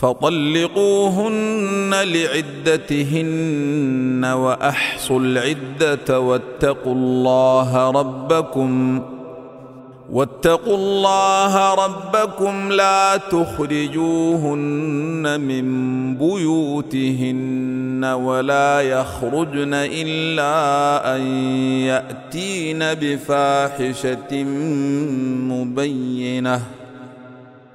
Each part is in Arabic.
فطلقوهن لعدتهن وأحصوا العدة واتقوا الله ربكم واتقوا الله ربكم لا تخرجوهن من بيوتهن ولا يخرجن إلا أن يأتين بفاحشة مبينة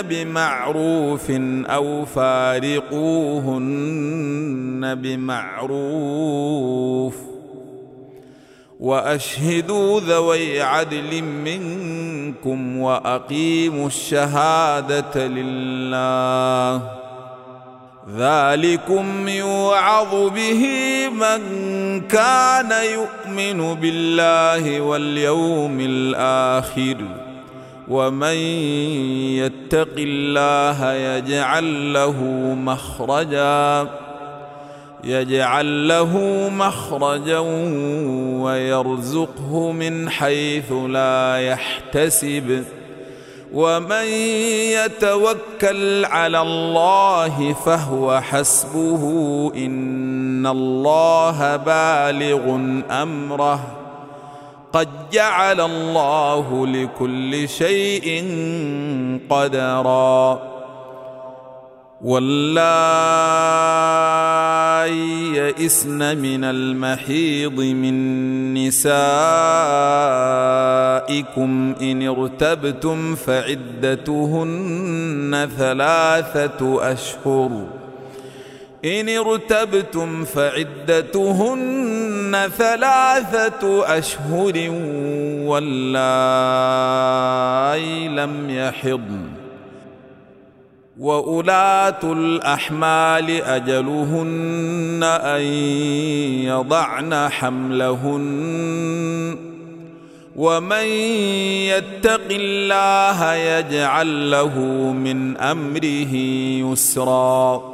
بمعروف أو فارقوهن بمعروف وأشهدوا ذوي عدل منكم وأقيموا الشهادة لله ذلكم يوعظ به من كان يؤمن بالله واليوم الآخر ومن يتق الله يجعل له مخرجا يجعل له مخرجا ويرزقه من حيث لا يحتسب. ومن يتوكل على الله فهو حسبه إن الله بالغ أمره. قد جعل الله لكل شيء قدرا. واللائي يئسن من المحيض من نسائكم إن ارتبتم فعدتهن ثلاثة أشهر. إن ارتبتم فعدتهن ثلاثة أشهر واللائي لم يحضن. وأولاة الأحمال أجلهن أن يضعن حملهن. ومن يتق الله يجعل له من أمره يسرا.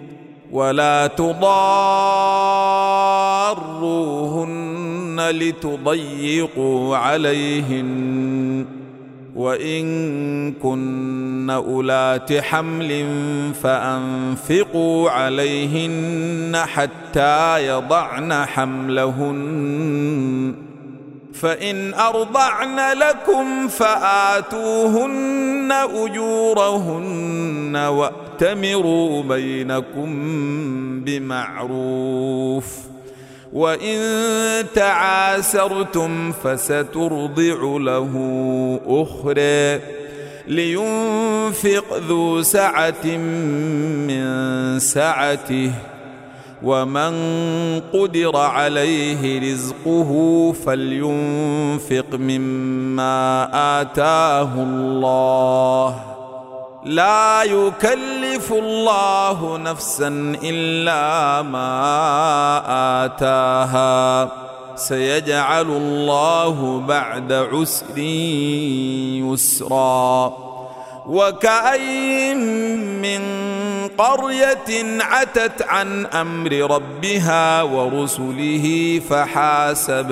ولا تضاروهن لتضيقوا عليهن وإن كن أولات حمل فأنفقوا عليهن حتى يضعن حملهن فإن أرضعن لكم فآتوهن أجورهن واتمروا بينكم بمعروف وإن تعاسرتم فسترضع له أخرى لينفق ذو سعة من سعته ومن قدر عليه رزقه فلينفق مما آتاه الله لا يكلف الله نفسا إلا ما آتاها. سيجعل الله بعد عسر يسرا. وكأين من قرية عتت عن أمر ربها ورسله فحاسبناها.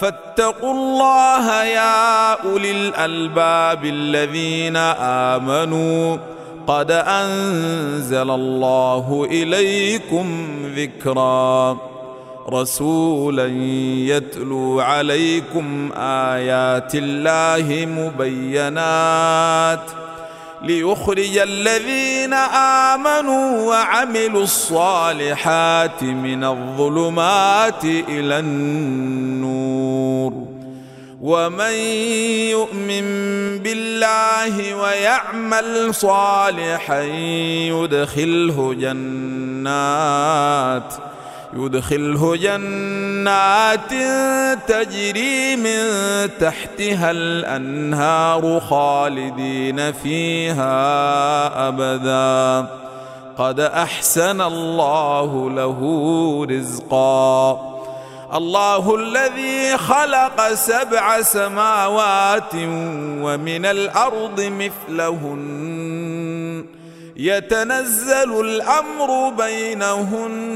فاتقوا الله يا أولي الألباب الذين آمنوا. قد أنزل الله إليكم ذكرا. رسولا يتلو عليكم آيات الله مبينات. ليخرج الذين آمنوا وعملوا الصالحات من الظلمات إلى النور. ومن يؤمن بالله ويعمل صالحا يدخله جنات. يدخله جنات تجري من تحتها الأنهار خالدين فيها أبدا. قد أحسن الله له رزقا. الله الذي خلق سبع سماوات ومن الأرض مثلهن. يتنزل الأمر بينهن.